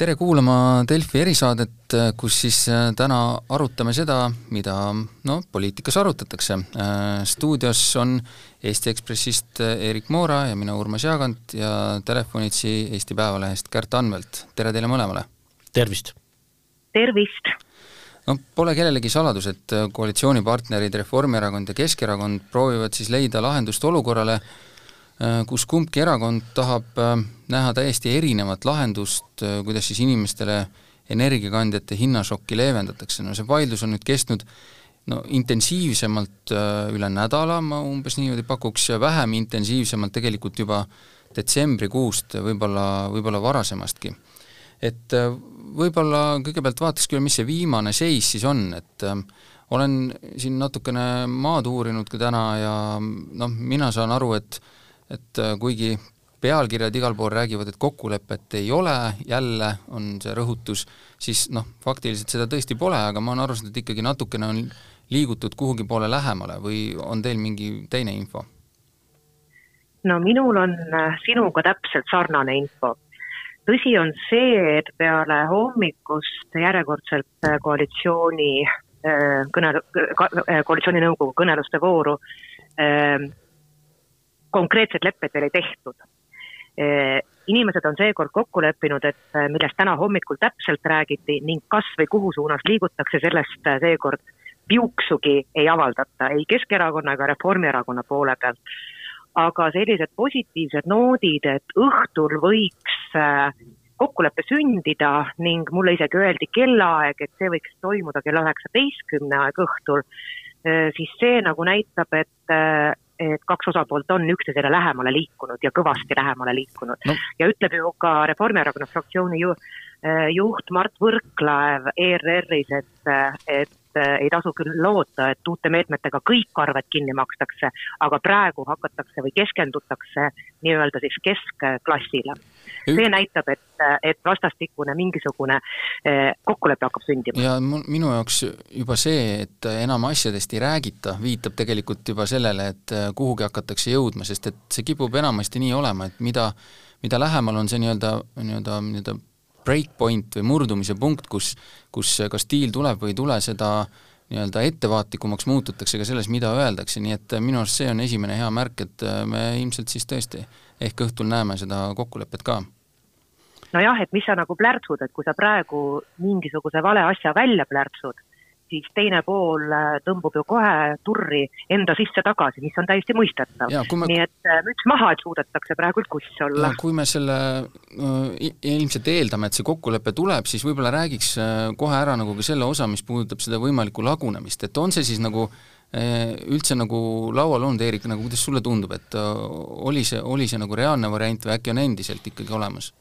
tere kuulama Delfi erisaadet, kus siis äh, täna arutame seda, mida no poliitikas arutatakse. Äh, stuudios on Eesti Ekspressist Erik Moora ja mina, Urmas Jaagant ja telefonitsi Eesti Päevalehest Kärt Anvelt, tere teile mõlemale! tervist! tervist! no pole kellelegi saladus, et koalitsioonipartnerid Reformierakond ja Keskerakond proovivad siis leida lahendust olukorrale, Äh, kus kumbki erakond tahab äh, näha täiesti erinevat lahendust, äh, kuidas siis inimestele energiakandjate hinnašokki leevendatakse, no see vaidlus on nüüd kestnud no intensiivsemalt üle nädala, ma umbes niimoodi pakuks, ja vähem intensiivsemalt tegelikult juba detsembrikuust, võib-olla, võib-olla varasemastki. et võib-olla kõigepealt vaataks küll, mis see viimane seis siis on, et olen siin natukene maad uurinud ka täna ja noh, mina saan aru, et et äh, kuigi pealkirjad igal pool räägivad, et kokkulepet ei ole, jälle on see rõhutus, siis noh, faktiliselt seda tõesti pole, aga ma olen aru saanud, et ikkagi natukene on liigutud kuhugi poole lähemale või on teil mingi teine info? no minul on äh, sinuga täpselt sarnane info. tõsi on see, et peale hommikust järjekordselt äh, koalitsiooni kõne, koalitsiooninõukogu kõneluste vooru konkreetsed lepped veel ei tehtud. Inimesed on seekord kokku leppinud, et äh, millest täna hommikul täpselt räägiti ning kas või kuhu suunas liigutakse, sellest äh, seekord piuksugi ei avaldata ei Keskerakonna ega Reformierakonna poole pealt. aga sellised positiivsed noodid, et õhtul võiks äh, kokkulepe sündida ning mulle isegi öeldi kellaaeg, et see võiks toimuda kella üheksateistkümne aeg õhtul, siis see nagu näitab, et et kaks osapoolt on üksteisele lähemale liikunud ja kõvasti lähemale liikunud. No.. ja ütleb ju ka Reformierakonna fraktsiooni ju, eh, juht Mart Võrklaev ERR-is, et, et ei tasu küll loota, et uute meetmetega kõik arved kinni makstakse, aga praegu hakatakse või keskendutakse nii-öelda siis keskklassile see näitab, et, et vastastikune mingisugune eh, kokkulepe hakkab sündima. ja minu jaoks juba see, et enam asjadest ei räägita, viitab tegelikult juba sellele, et eh, kuhugi hakatakse jõudma, sest et see kipub enamasti nii olema, et mida mida lähemal on see nii-öelda, nii-öelda, nii-öelda breakpoint või murdumise punkt, kus kus kas diil tuleb või ei tule, seda nii-öelda ettevaatlikumaks muututakse ka selles, mida öeldakse, nii et minu arust see on esimene hea märk, et me ilmselt siis tõesti ehk õhtul näeme seda kokkulepet ka. Nojah, et mis sa nagu plärtsud, et kui sa praegu mingisuguse vale asja välja plärtsud, siis teine pool äh, tõmbub ju kohe turri enda sisse tagasi, mis on täiesti mõistetav. Me... nii et äh, müts maha, et suudetakse praegu kuss olla. kui me selle äh, ilmselt eeldame, et see kokkulepe tuleb, siis võib-olla räägiks kohe ära nagu ka selle osa, mis puudutab seda võimalikku lagunemist, et on see siis nagu üldse nagu laual olnud, Eerik, nagu kuidas sulle tundub, et oli see, oli see nagu reaalne variant või äkki on endiselt ikkagi olemas?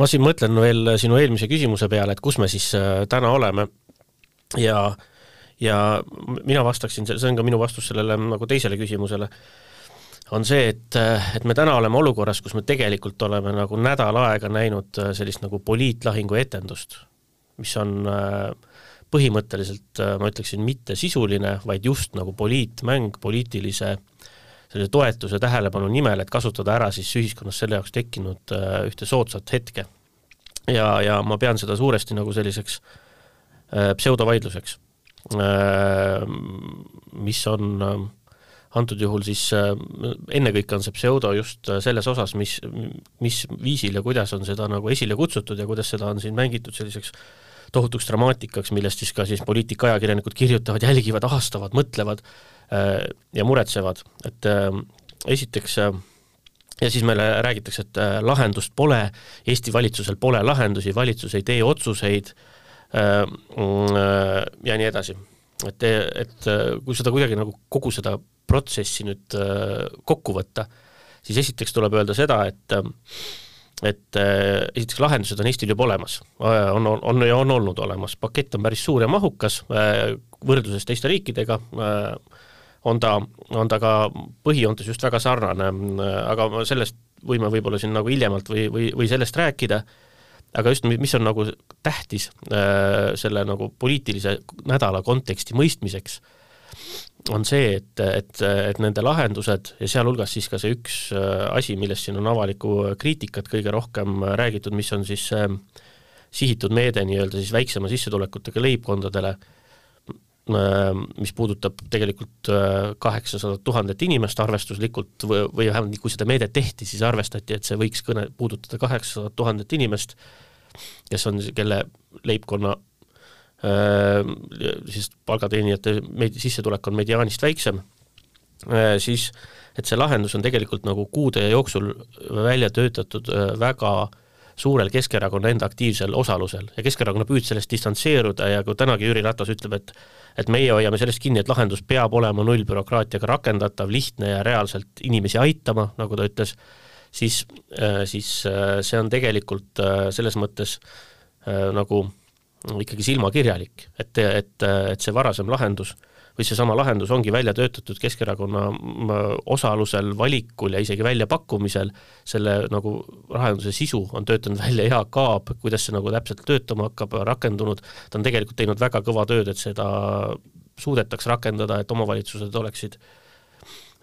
ma siin mõtlen veel sinu eelmise küsimuse peale, et kus me siis äh, täna oleme ja ja mina vastaksin, see on ka minu vastus sellele nagu teisele küsimusele, on see, et, äh, et me täna oleme olukorras, kus me tegelikult oleme nagu nädal aega näinud äh, sellist nagu poliitlahingu etendust, mis on põhimõtteliselt, ma ütleksin, mitte sisuline, vaid just nagu poliitmäng poliitilise äh, selle toetuse tähelepanu nimel, et kasutada ära siis ühiskonnas selle jaoks tekkinud äh, ühte soodsat hetke. ja, ja ma pean seda suuresti nagu selliseks äh, pseudovaidluseks äh,, mis on äh, antud juhul siis äh, ennekõike on see pseudo just äh, selles osas, mis, mis viisil ja kuidas on seda nagu esile kutsutud ja kuidas seda on siin mängitud selliseks tohutuks dramaatikaks, millest siis ka siis poliitikajakirjanikud kirjutavad, jälgivad, ahastavad, mõtlevad äh,, Äh, ja muretsevad, et äh, esiteks äh, ja siis meile räägitakse, et lahendust pole, Eesti valitsusel pole lahendusi, valitsus ei tee otsuseid mm, ja nii edasi. et, et kui seda kuidagi nagu kogu seda protsessi nüüd kokku võtta, siis esiteks tuleb öelda seda, et et esiteks lahendused on Eestil juba olemas, on, on, on ja on olnud olemas, pakett on päris suur ja mahukas võrdluses teiste riikidega. Äh,, on ta, on ta ka põhijoontes just väga sarnane, aga sellest võime võib-olla siin nagu hiljemalt või, või, või sellest rääkida, aga just, mis on nagu tähtis äh, selle nagu poliitilise nädala konteksti mõistmiseks, on see, et, et, et nende lahendused ja sealhulgas siis ka see üks äh, asi, millest siin on avalikku kriitikat kõige rohkem räägitud, mis on siis äh, sihitud meede nii-öelda siis väiksema sissetulekutega leibkondadele, mis puudutab tegelikult kaheksasadat tuhandet inimest arvestuslikult või, või vähemalt kui seda meedet tehti, siis arvestati, et see võiks kõne, puudutada kaheksasadat tuhandet inimest, kes on, kelle leibkonna siis palgateenijate med-, sissetulek on mediaanist väiksem, siis et see lahendus on tegelikult nagu kuude jooksul välja töötatud väga suurel Keskerakonna enda aktiivsel osalusel. Ja Keskerakonna püüd sellest distantseeruda ja kui tänagi Jüri Ratas ütleb, et et meie hoiame sellest kinni, et lahendus peab olema nullbürokraatiaga rakendatav, lihtne ja reaalselt inimesi aitama, nagu ta ütles, siis, siis see on tegelikult selles mõttes nagu ikkagi silmakirjalik, et, et, et see varasem lahendus või seesama lahendus ongi välja töötatud Keskerakonna osalusel, valikul ja isegi väljapakkumisel, selle nagu lahenduse sisu on töötanud välja Jaak Aab, kuidas see nagu täpselt töötama hakkab, rakendunud, ta on tegelikult teinud väga kõva tööd, et seda suudetaks rakendada, et omavalitsused oleksid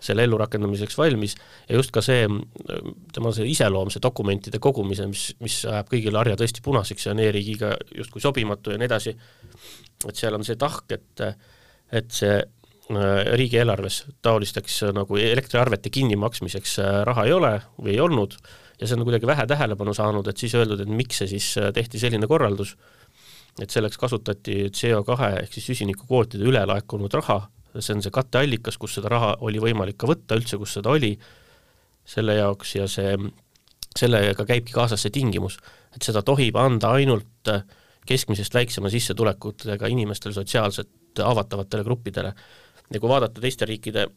selle ellurakendamiseks valmis ja just ka see, tema see iseloom, see dokumentide kogumise, mis, mis ajab kõigile harja tõesti punaseks ja on e-riigiga justkui sobimatu ja nii edasi, et seal on see tahk, et et see äh, riigieelarves taolisteks äh, nagu elektriarvete kinnimaksmiseks äh, raha ei ole või ei olnud ja see on kuidagi vähe tähelepanu saanud, et siis öeldud, et miks see siis tehti selline korraldus, et selleks kasutati CO2 ehk siis süsinikukvootide ülelaekunud raha see on see katteallikas, kus seda raha oli võimalik ka võtta üldse, kus seda oli, selle jaoks ja see, sellega käibki kaasas see tingimus, et seda tohib anda ainult keskmisest väiksema sissetulekutega inimestele, sotsiaalselt haavatavatele gruppidele. ja kui vaadata teiste riikide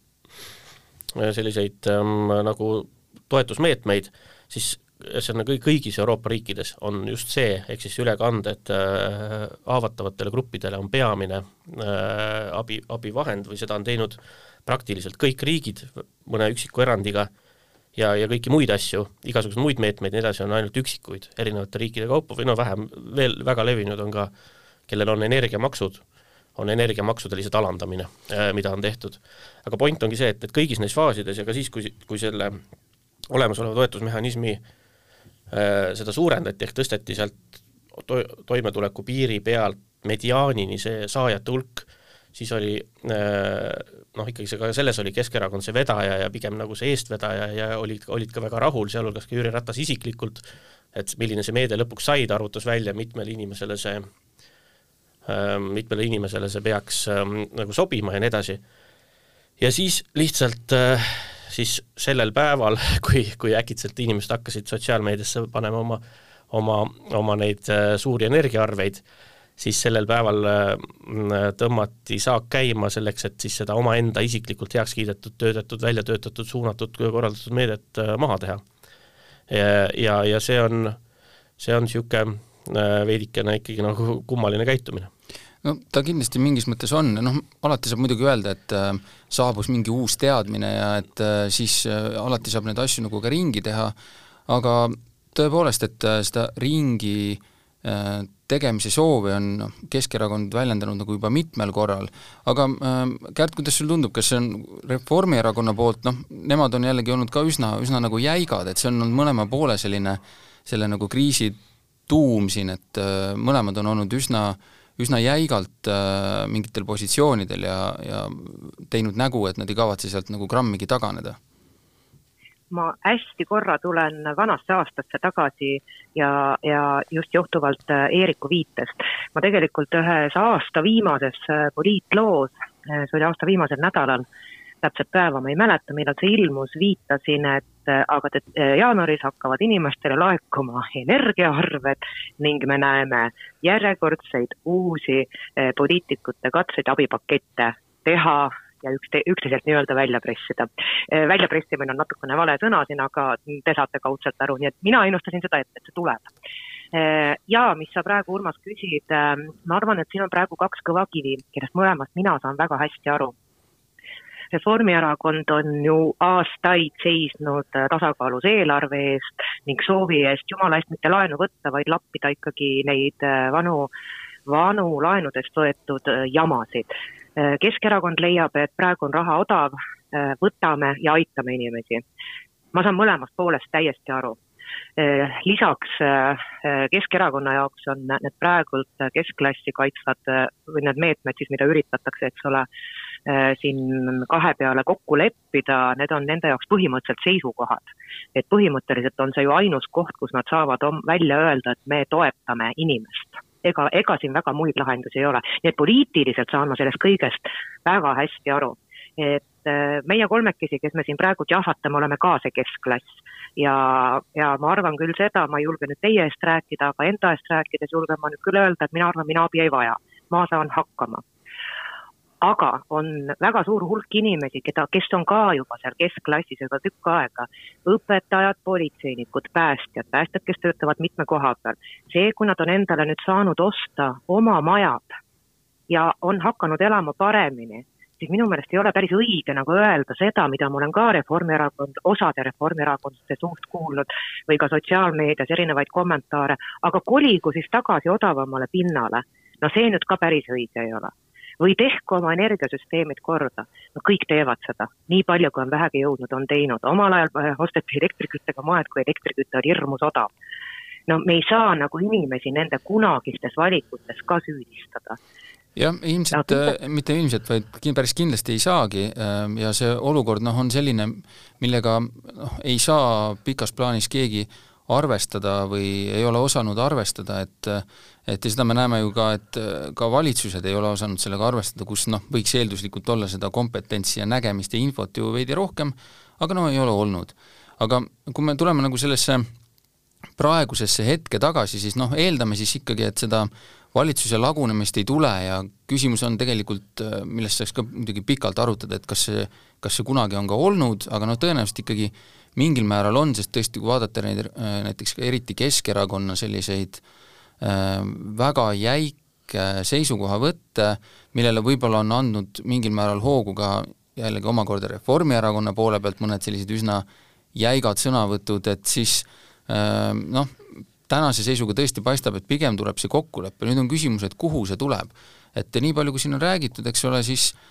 selliseid ähm, nagu toetusmeetmeid, siis see on nagu kõigis Euroopa riikides on just see, ehk siis ülekanded äh, haavatavatele gruppidele on peamine äh, abi, abivahend või seda on teinud praktiliselt kõik riigid, mõne üksiku erandiga, ja, ja kõiki muid asju, igasuguseid muid meetmeid ja nii edasi, on ainult üksikuid erinevate riikide kaupa või no vähem, veel väga levinud on ka, kellel on energiamaksud, on energiamaksude lihtsalt alandamine, äh, mida on tehtud. aga point ongi see, et, et kõigis neis faasides ja ka siis, kui, kui selle olemasoleva toetusmehhanismi äh, seda suurendati, ehk tõsteti sealt to-, toimetuleku piiri pealt mediaanini see saajate hulk, siis oli äh, noh, ikkagi see ka selles oli Keskerakond see vedaja ja pigem nagu see eestvedaja ja olid, olid ka väga rahul, sealhulgas ka Jüri Ratas isiklikult, et milline see meede lõpuks sai, ta arvutas välja, mitmele inimesele see mitmele inimesele see peaks äh, nagu sobima ja nii edasi. ja siis lihtsalt äh, siis sellel päeval, kui, kui äkitselt inimesed hakkasid sotsiaalmeediasse panema oma, oma, oma neid äh, suuri energiaarveid, siis sellel päeval äh, tõmmati saak käima selleks, et siis seda omaenda isiklikult heaks kiidetud, töötatud, välja töötatud, suunatud, korraldatud meedet äh, maha teha. ja, ja, ja see on, see on niisugune veidikene ikkagi nagu kummaline käitumine. No ta kindlasti mingis mõttes on, noh alati saab muidugi öelda, et äh, saabus mingi uus teadmine ja et äh, siis äh, alati saab neid asju nagu ka ringi teha, aga tõepoolest, et äh, seda ringi äh, tegemise soovi on noh, Keskerakond väljendanud nagu juba mitmel korral, aga äh, Kärt, kuidas sulle tundub, kas see on Reformierakonna poolt, noh, nemad on jällegi olnud ka üsna, üsna nagu jäigad, et see on olnud mõlema poole selline, selle nagu kriisi tuum siin, et äh, mõlemad on olnud üsna üsna jäigalt äh, mingitel positsioonidel ja, ja teinud nägu, et nad ei kavatse sealt nagu grammigi taganeda? ma hästi korra tulen vanasse aastasse tagasi ja, ja just johtuvalt äh, Eeriku viitest. ma tegelikult ühes aasta viimases poliitloos, see oli aasta viimasel nädalal, täpset päeva ma ei mäleta, millal see ilmus, viitasin, et aga jaanuaris hakkavad inimestele laekuma energiaarved ning me näeme järjekordseid uusi poliitikute katseid abipakette teha ja ükste, üksteiselt nii-öelda välja pressida. väljapressimine on natukene vale sõna siin, aga te saate kaudselt aru, nii et mina ennustasin seda, et, et see tuleb. Ja mis sa praegu, Urmas, küsid, ma arvan, et siin on praegu kaks kõva kivi, kellest mõlemast mina saan väga hästi aru Reformierakond on ju aastaid seisnud tasakaalus eelarve eest ning soovi eest jumala eest mitte laenu võtta, vaid lappida ikkagi neid äh, vanu, vanu laenudest võetud äh, jamasid. Äh, Keskerakond leiab, et praegu on raha odav, võtame ja aitame inimesi. ma saan mõlemast poolest täiesti aru lisaks Keskerakonna jaoks on need praegult keskklassi kaitsvad või need meetmed siis, mida üritatakse, eks ole, siin kahe peale kokku leppida, need on nende jaoks põhimõtteliselt seisukohad. et põhimõtteliselt on see ju ainus koht, kus nad saavad välja öelda, et me toetame inimest ega, ega siin väga muid lahendusi ei ole. nii et poliitiliselt saan ma sellest kõigest väga hästi aru. et äh, meie kolmekesi, kes me siin praegu jahvatame, oleme ka see keskklass. ja, ja ma arvan küll seda, ma ei julge nüüd teie eest rääkida, aga enda eest rääkides julgen ma nüüd küll öelda, et mina arvan, mina abi ei vaja. ma saan hakkama aga on väga suur hulk inimesi, keda, kes on ka juba seal keskklassis juba tükk aega, õpetajad, politseinikud, päästjad, päästjad, kes töötavad mitme koha peal. see, kui nad on endale nüüd saanud osta oma majad ja on hakanud elama paremini, siis minu meelest ei ole päris õige nagu öelda seda, mida ma olen ka Reformierakond, osade reformierakondlaste suust kuulnud või ka sotsiaalmeedias erinevaid kommentaare, aga koligu siis tagasi odavamale pinnale. no see nüüd ka päris õige ei ole või tehku oma energiasüsteemid korda. no kõik teevad seda, nii palju, kui on vähegi jõudnud, on teinud, omal ajal äh, osteti elektriküttega maad, kui elektriküte oli hirmus odav. no me ei saa nagu inimesi nende kunagistes valikutes ka süüdistada jah, ilmselt äh, mitte ilmselt, vaid päris kindlasti ei saagi ähm, ja see olukord noh, on selline, millega noh, ei saa pikas plaanis keegi arvestada või ei ole osanud arvestada, et et ja seda me näeme ju ka, et ka valitsused ei ole osanud sellega arvestada, kus noh, võiks eelduslikult olla seda kompetentsi ja nägemist ja infot ju veidi rohkem, aga no ei ole olnud. aga kui me tuleme nagu sellesse praegusesse hetke tagasi, siis noh, eeldame siis ikkagi, et seda valitsuse lagunemist ei tule ja küsimus on tegelikult, millest saaks ka muidugi pikalt arutada, et kas see, kas see kunagi on ka olnud, aga noh, tõenäoliselt ikkagi mingil määral on, sest tõesti, kui vaadata neid näiteks ka eriti Keskerakonna selliseid äh, Äh, väga jäike seisukohavõtte, millele võib-olla on andnud mingil määral hoogu ka jällegi omakorda Reformierakonna poole pealt mõned sellised üsna jäigad sõnavõtud, et siis äh, noh, tänase seisuga tõesti paistab, et pigem tuleb see kokkulepe, nüüd on küsimus, et kuhu see tuleb. et nii palju, kui siin on räägitud, eks ole, siis ähm,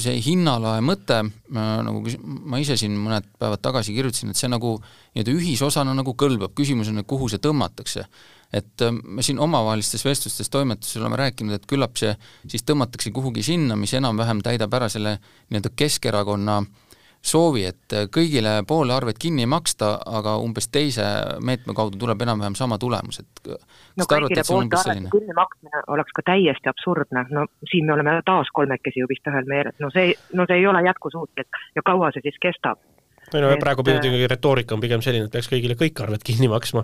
see hinnalae mõte, äh, nagu ma ise siin mõned päevad tagasi kirjutasin, et see nagu nii-öelda ühisosana nagu kõlbab, küsimus on, et kuhu see tõmmatakse. Et äh, me siin omavahelistes vestlustes toimetuses oleme rääkinud, et küllap see siis tõmmatakse kuhugi sinna, mis enam-vähem täidab ära selle nii-öelda Keskerakonna soovi, et äh, kõigile poole arvet kinni ei maksta, aga umbes teise meetme kaudu tuleb enam-vähem sama tulemus, et äh, no kõigile poolte arvete kinni maksmine oleks ka täiesti absurdne, no siin me oleme taas kolmekesi ju vist ühel meelel, no see, no see ei ole jätkusuutlik. Ja kaua see siis kestab? Ei no et, praegu muidugi retoorika on pigem selline, et peaks kõigile kõik arved kinni maksma.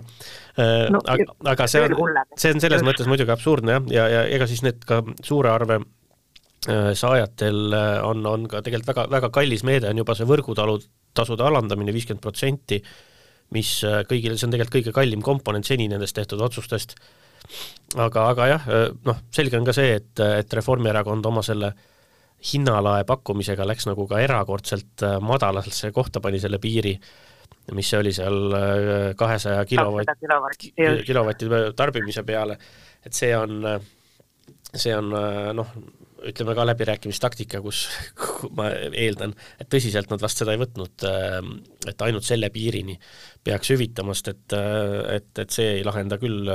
Äh, no,. aga, aga see on, see on selles mõttes muidugi absurdne jah, ja, ja ega siis need ka suure arve äh, saajatel äh, on, on ka tegelikult väga, väga kallis meede on juba see võrgutalu tasude alandamine viiskümmend protsenti, mis kõigile, see on tegelikult kõige kallim komponent seni nendest tehtud otsustest. aga, aga jah, noh, selge on ka see, et, et Reformierakond oma selle äh, hinnalae pakkumisega läks nagu ka erakordselt äh, madalasse kohta, pani selle piiri, mis see oli seal äh, kahesaja kilovatt, kilovati tarbimise peale, et see on, see on noh, ütleme ka läbirääkimistaktika, kus ma eeldan, et tõsiselt nad vast seda ei võtnud, äh, et ainult selle piirini peaks hüvitamast, et, et, et see ei lahenda küll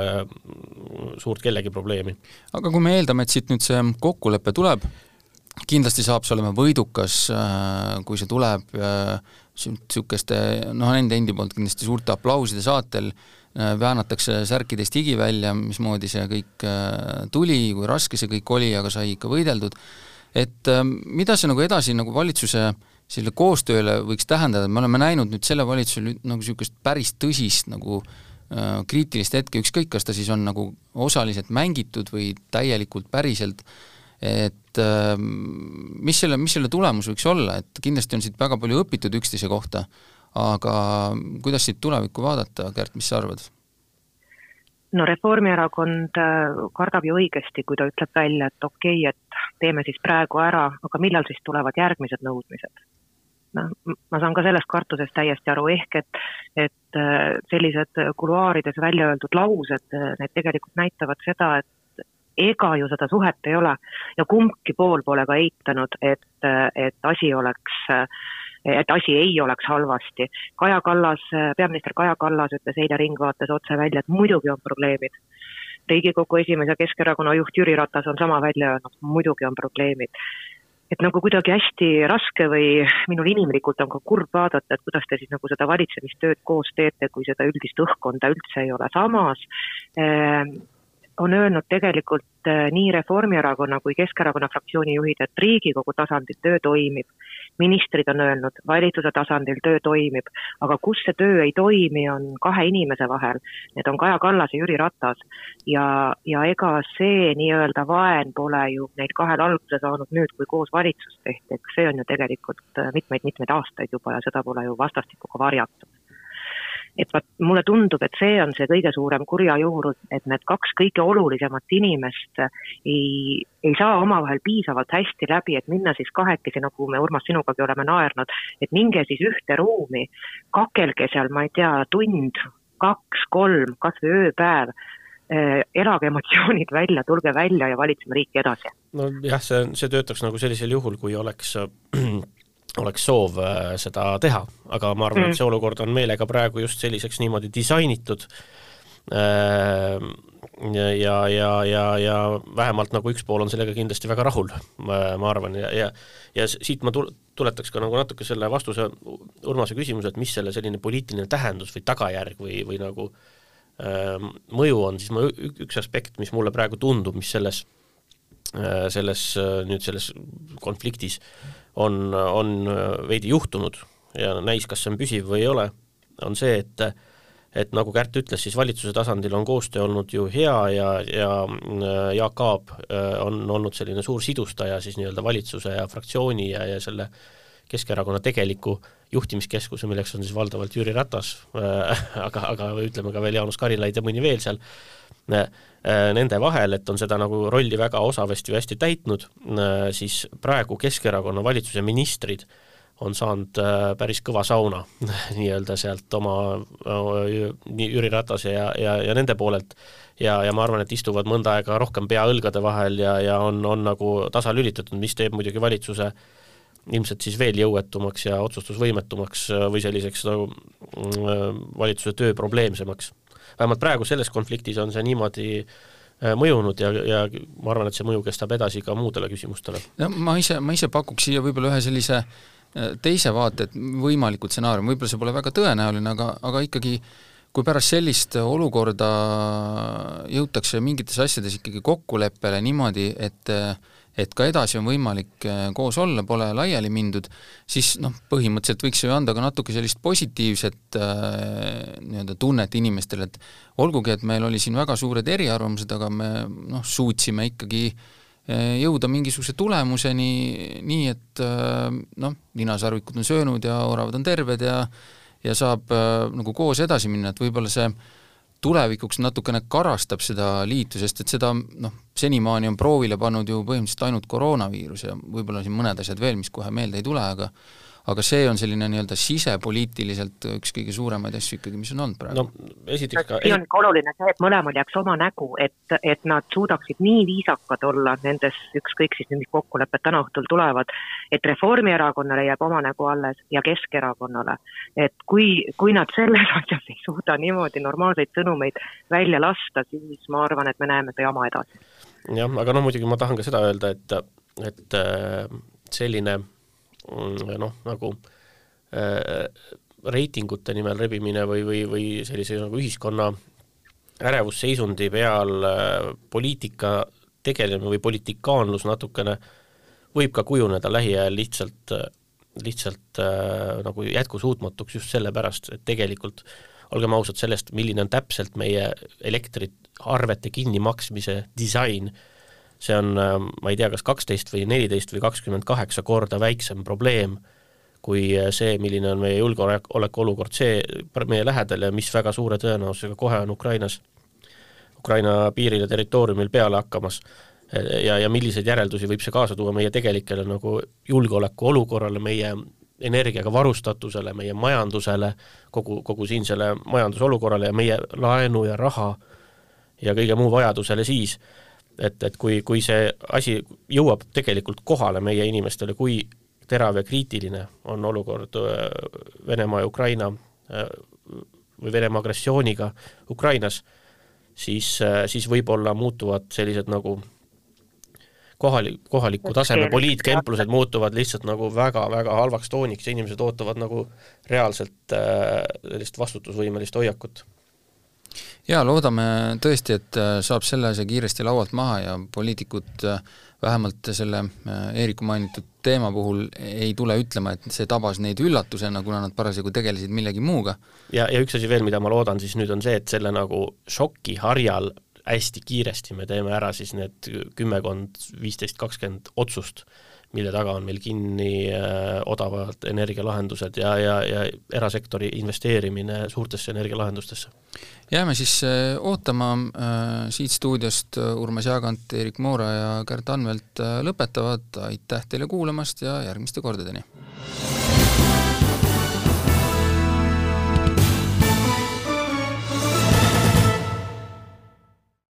suurt kellegi probleemi. aga kui me eeldame, et siit nüüd see kokkulepe tuleb, kindlasti saab see olema võidukas, äh, kui see tuleb niisuguste noh, nende endi poolt kindlasti suurte aplauside saatel, äh, väänatakse särkidest higi välja, mismoodi see kõik äh, tuli, kui raske see kõik oli, aga sai ikka võideldud, et mida see nagu edasi nagu valitsuse sellele koostööle võiks tähendada, me oleme näinud nüüd selle valitsuse nagu niisugust päris tõsist nagu äh, kriitilist hetke, ükskõik, kas ta siis on nagu osaliselt mängitud või täielikult päriselt. Äh, et mis selle, mis selle tulemus võiks olla, et kindlasti on siit väga palju õpitud üksteise kohta, aga kuidas siit tulevikku vaadata, Kärt, mis sa arvad? no Reformierakond äh, kardab ju õigesti, kui ta ütleb välja, et okei okay,, et teeme siis praegu ära, aga millal siis tulevad järgmised nõudmised? noh, ma saan ka sellest kartusest täiesti aru, ehk et, et äh, sellised kuluaarides välja öeldud laused, äh, need tegelikult näitavad seda, et ega ju seda suhet ei ole ja kumbki pool pole ka eitanud, et, et asi oleks et asi ei oleks halvasti. Kaja Kallas, peaminister Kaja Kallas ütles eile Ringvaates otse välja, et muidugi on probleemid. riigikogu esimees ja Keskerakonna juht Jüri Ratas on sama välja öelnud, muidugi on probleemid et nagu kuidagi hästi raske või minul inimlikult on ka kurb vaadata, et kuidas te siis nagu seda valitsemistööd koos teete, kui seda üldist õhkkonda üldse ei ole, samas on öelnud tegelikult äh, nii Reformierakonna kui Keskerakonna fraktsiooni juhid, et Riigikogu tasandil töö toimib. ministrid on öelnud, valitsuse tasandil töö toimib, aga kus see töö ei toimi, on kahe inimese vahel. Need on Kaja Kallas ja Jüri Ratas. ja, ja ega see nii-öelda vaen pole ju neil kahel alguse saanud nüüd, kui koos valitsust tehti, eks see on ju tegelikult mitmeid-mitmeid äh, aastaid juba ja seda pole ju vastastikku ka varjatud et vaat mulle tundub, et see on see kõige suurem kurja juur, et need kaks kõige olulisemat inimest ei, ei saa omavahel piisavalt hästi läbi, et minna siis kahekesi, nagu me Urmas sinugagi oleme naernud, et minge siis ühte ruumi, kakelge seal, ma ei tea, tund, kaks, kolm, kas või ööpäev eh, elage emotsioonid välja, tulge välja ja valitseme riiki edasi. nojah, see, see töötaks nagu sellisel juhul, kui oleks oleks soov äh, seda teha, aga ma arvan mm., et see olukord on meelega praegu just selliseks niimoodi disainitud äh, ja, ja, ja, ja vähemalt nagu üks pool on sellega kindlasti väga rahul, ma arvan, ja, ja ja siit ma tul-, tuletaks ka nagu natuke selle vastuse Urmase küsimuse, et mis selle selline poliitiline tähendus või tagajärg või, või nagu äh, mõju on, siis ma, üks aspekt, mis mulle praegu tundub, mis selles äh, selles nüüd selles konfliktis on, on veidi juhtunud ja näis, kas see on püsiv või ei ole, on see, et et nagu Kärt ütles, siis valitsuse tasandil on koostöö olnud ju hea ja, ja äh, Jaak Aab äh, on olnud selline suur sidustaja siis nii-öelda valitsuse ja fraktsiooni ja, ja selle Keskerakonna tegeliku juhtimiskeskuse, milleks on siis valdavalt Jüri Ratas äh,, aga, aga ütleme ka veel Jaanus Karilaid ja mõni veel seal. äh,, nende vahel, et on seda nagu rolli väga osavasti või hästi täitnud, äh, siis praegu Keskerakonna valitsuse ministrid on saanud äh, päris kõva sauna nii-öelda sealt oma nii Jüri Ratase ja, ja, ja nende poolelt. Ja, ja ma arvan, et istuvad mõnda aega rohkem pea õlgade vahel ja, ja on, on nagu tasalülitatud, mis teeb muidugi valitsuse ilmselt siis veel jõuetumaks ja otsustusvõimetumaks äh, või selliseks nagu valitsuse töö probleemsemaks vähemalt praegu selles konfliktis on see niimoodi äh, mõjunud ja, ja ma arvan, et see mõju kestab edasi ka muudele küsimustele. no ma ise, ma ise pakuks siia võib-olla ühe sellise äh, teise vaate, et võimalikud stsenaarium, võib-olla see pole väga tõenäoline, aga, aga ikkagi kui pärast sellist olukorda jõutakse mingites asjades ikkagi kokkuleppele niimoodi, et äh, et ka edasi on võimalik äh, koos olla, pole laiali mindud, siis noh, põhimõtteliselt võiks ju anda ka natuke sellist positiivset äh, nii-öelda tunnet inimestele, et olgugi, et meil oli siin väga suured eriarvamused, aga me noh, suutsime ikkagi äh, jõuda mingisuguse tulemuseni nii, et äh, noh, ninasarvikud on söönud ja oravad on terved ja ja saab nagu koos edasi minna, et võib-olla see tulevikuks natukene karastab seda liitu, sest et seda noh, senimaani on proovile pannud ju põhimõtteliselt ainult koroonaviirus ja võib-olla siin mõned asjad veel, mis kohe meelde ei tule, aga aga see on selline nii-öelda sisepoliitiliselt üks kõige suuremaid asju ikkagi, mis on olnud praegu. no esiteks ka siin on ikka oluline see, et mõlemal jääks oma nägu, et, et nad suudaksid nii viisakad olla nendes, ükskõik siis mis kokkulepped täna õhtul tulevad, et Reformierakonnale jääb oma nägu alles ja Keskerakonnale. et kui, kui nad selles asjas ei suuda niimoodi normaalseid sõnumeid välja lasta, siis ma arvan, et me näeme seda jama edasi. jah, aga no muidugi ma tahan ka seda öelda, et, et äh, selline noh, nagu äh, reitingute nimel rebimine või, või, või sellise nagu ühiskonna ärevusseisundi peal äh, poliitika tegelemine või politikaanlus natukene võib ka kujuneda lähiajal lihtsalt, lihtsalt äh, nagu jätkusuutmatuks just sellepärast, et tegelikult olgem ausad sellest, milline on täpselt meie elektriarvete kinnimaksmise disain see on, äh, ma ei tea, kas kaksteist või neliteist või kakskümmend kaheksa korda väiksem probleem kui äh, see, milline on meie julgeoleku olukord, see meie lähedal ja mis väga suure tõenäosusega kohe on Ukrainas, Ukraina piiril ja territooriumil peale hakkamas. Ja, ja milliseid järeldusi võib see kaasa tuua meie tegelikele nagu julgeoleku olukorrale, meie energiaga varustatusele, meie majandusele, kogu, kogu siinsele majandusolukorrale ja meie laenu ja raha ja kõige muu vajadusele siis et, et kui, kui see asi jõuab tegelikult kohale meie inimestele, kui terav ja kriitiline on olukord Venemaa ja Ukraina või Venemaa agressiooniga Ukrainas, siis, siis võib-olla muutuvad sellised nagu kohali, kohaliku taseme poliitkemplused muutuvad lihtsalt nagu väga-väga halvaks tooniks ja inimesed ootavad nagu reaalselt äh, sellist vastutusvõimelist hoiakut. Jaa, loodame tõesti, et äh, saab selle asja kiiresti laualt maha ja poliitikud äh, vähemalt selle Eeriku mainitud teema puhul ei tule ütlema, et see tabas neid üllatusena, kuna nad parasjagu tegelesid millegi muuga. ja, ja üks asi veel, mida ma loodan siis nüüd, on see, et selle nagu šoki harjal hästi kiiresti me teeme ära siis need kümmekond, viisteist, kakskümmend otsust, mille taga on meil kinni äh, odavad energialahendused ja, ja, ja erasektori investeerimine suurtesse energialahendustesse. jääme siis äh, ootama äh,, siit stuudiost Urmas Jaagant, Erik Moora ja Gerd Anvelt lõpetavad, aitäh teile kuulamast ja järgmiste kordadeni!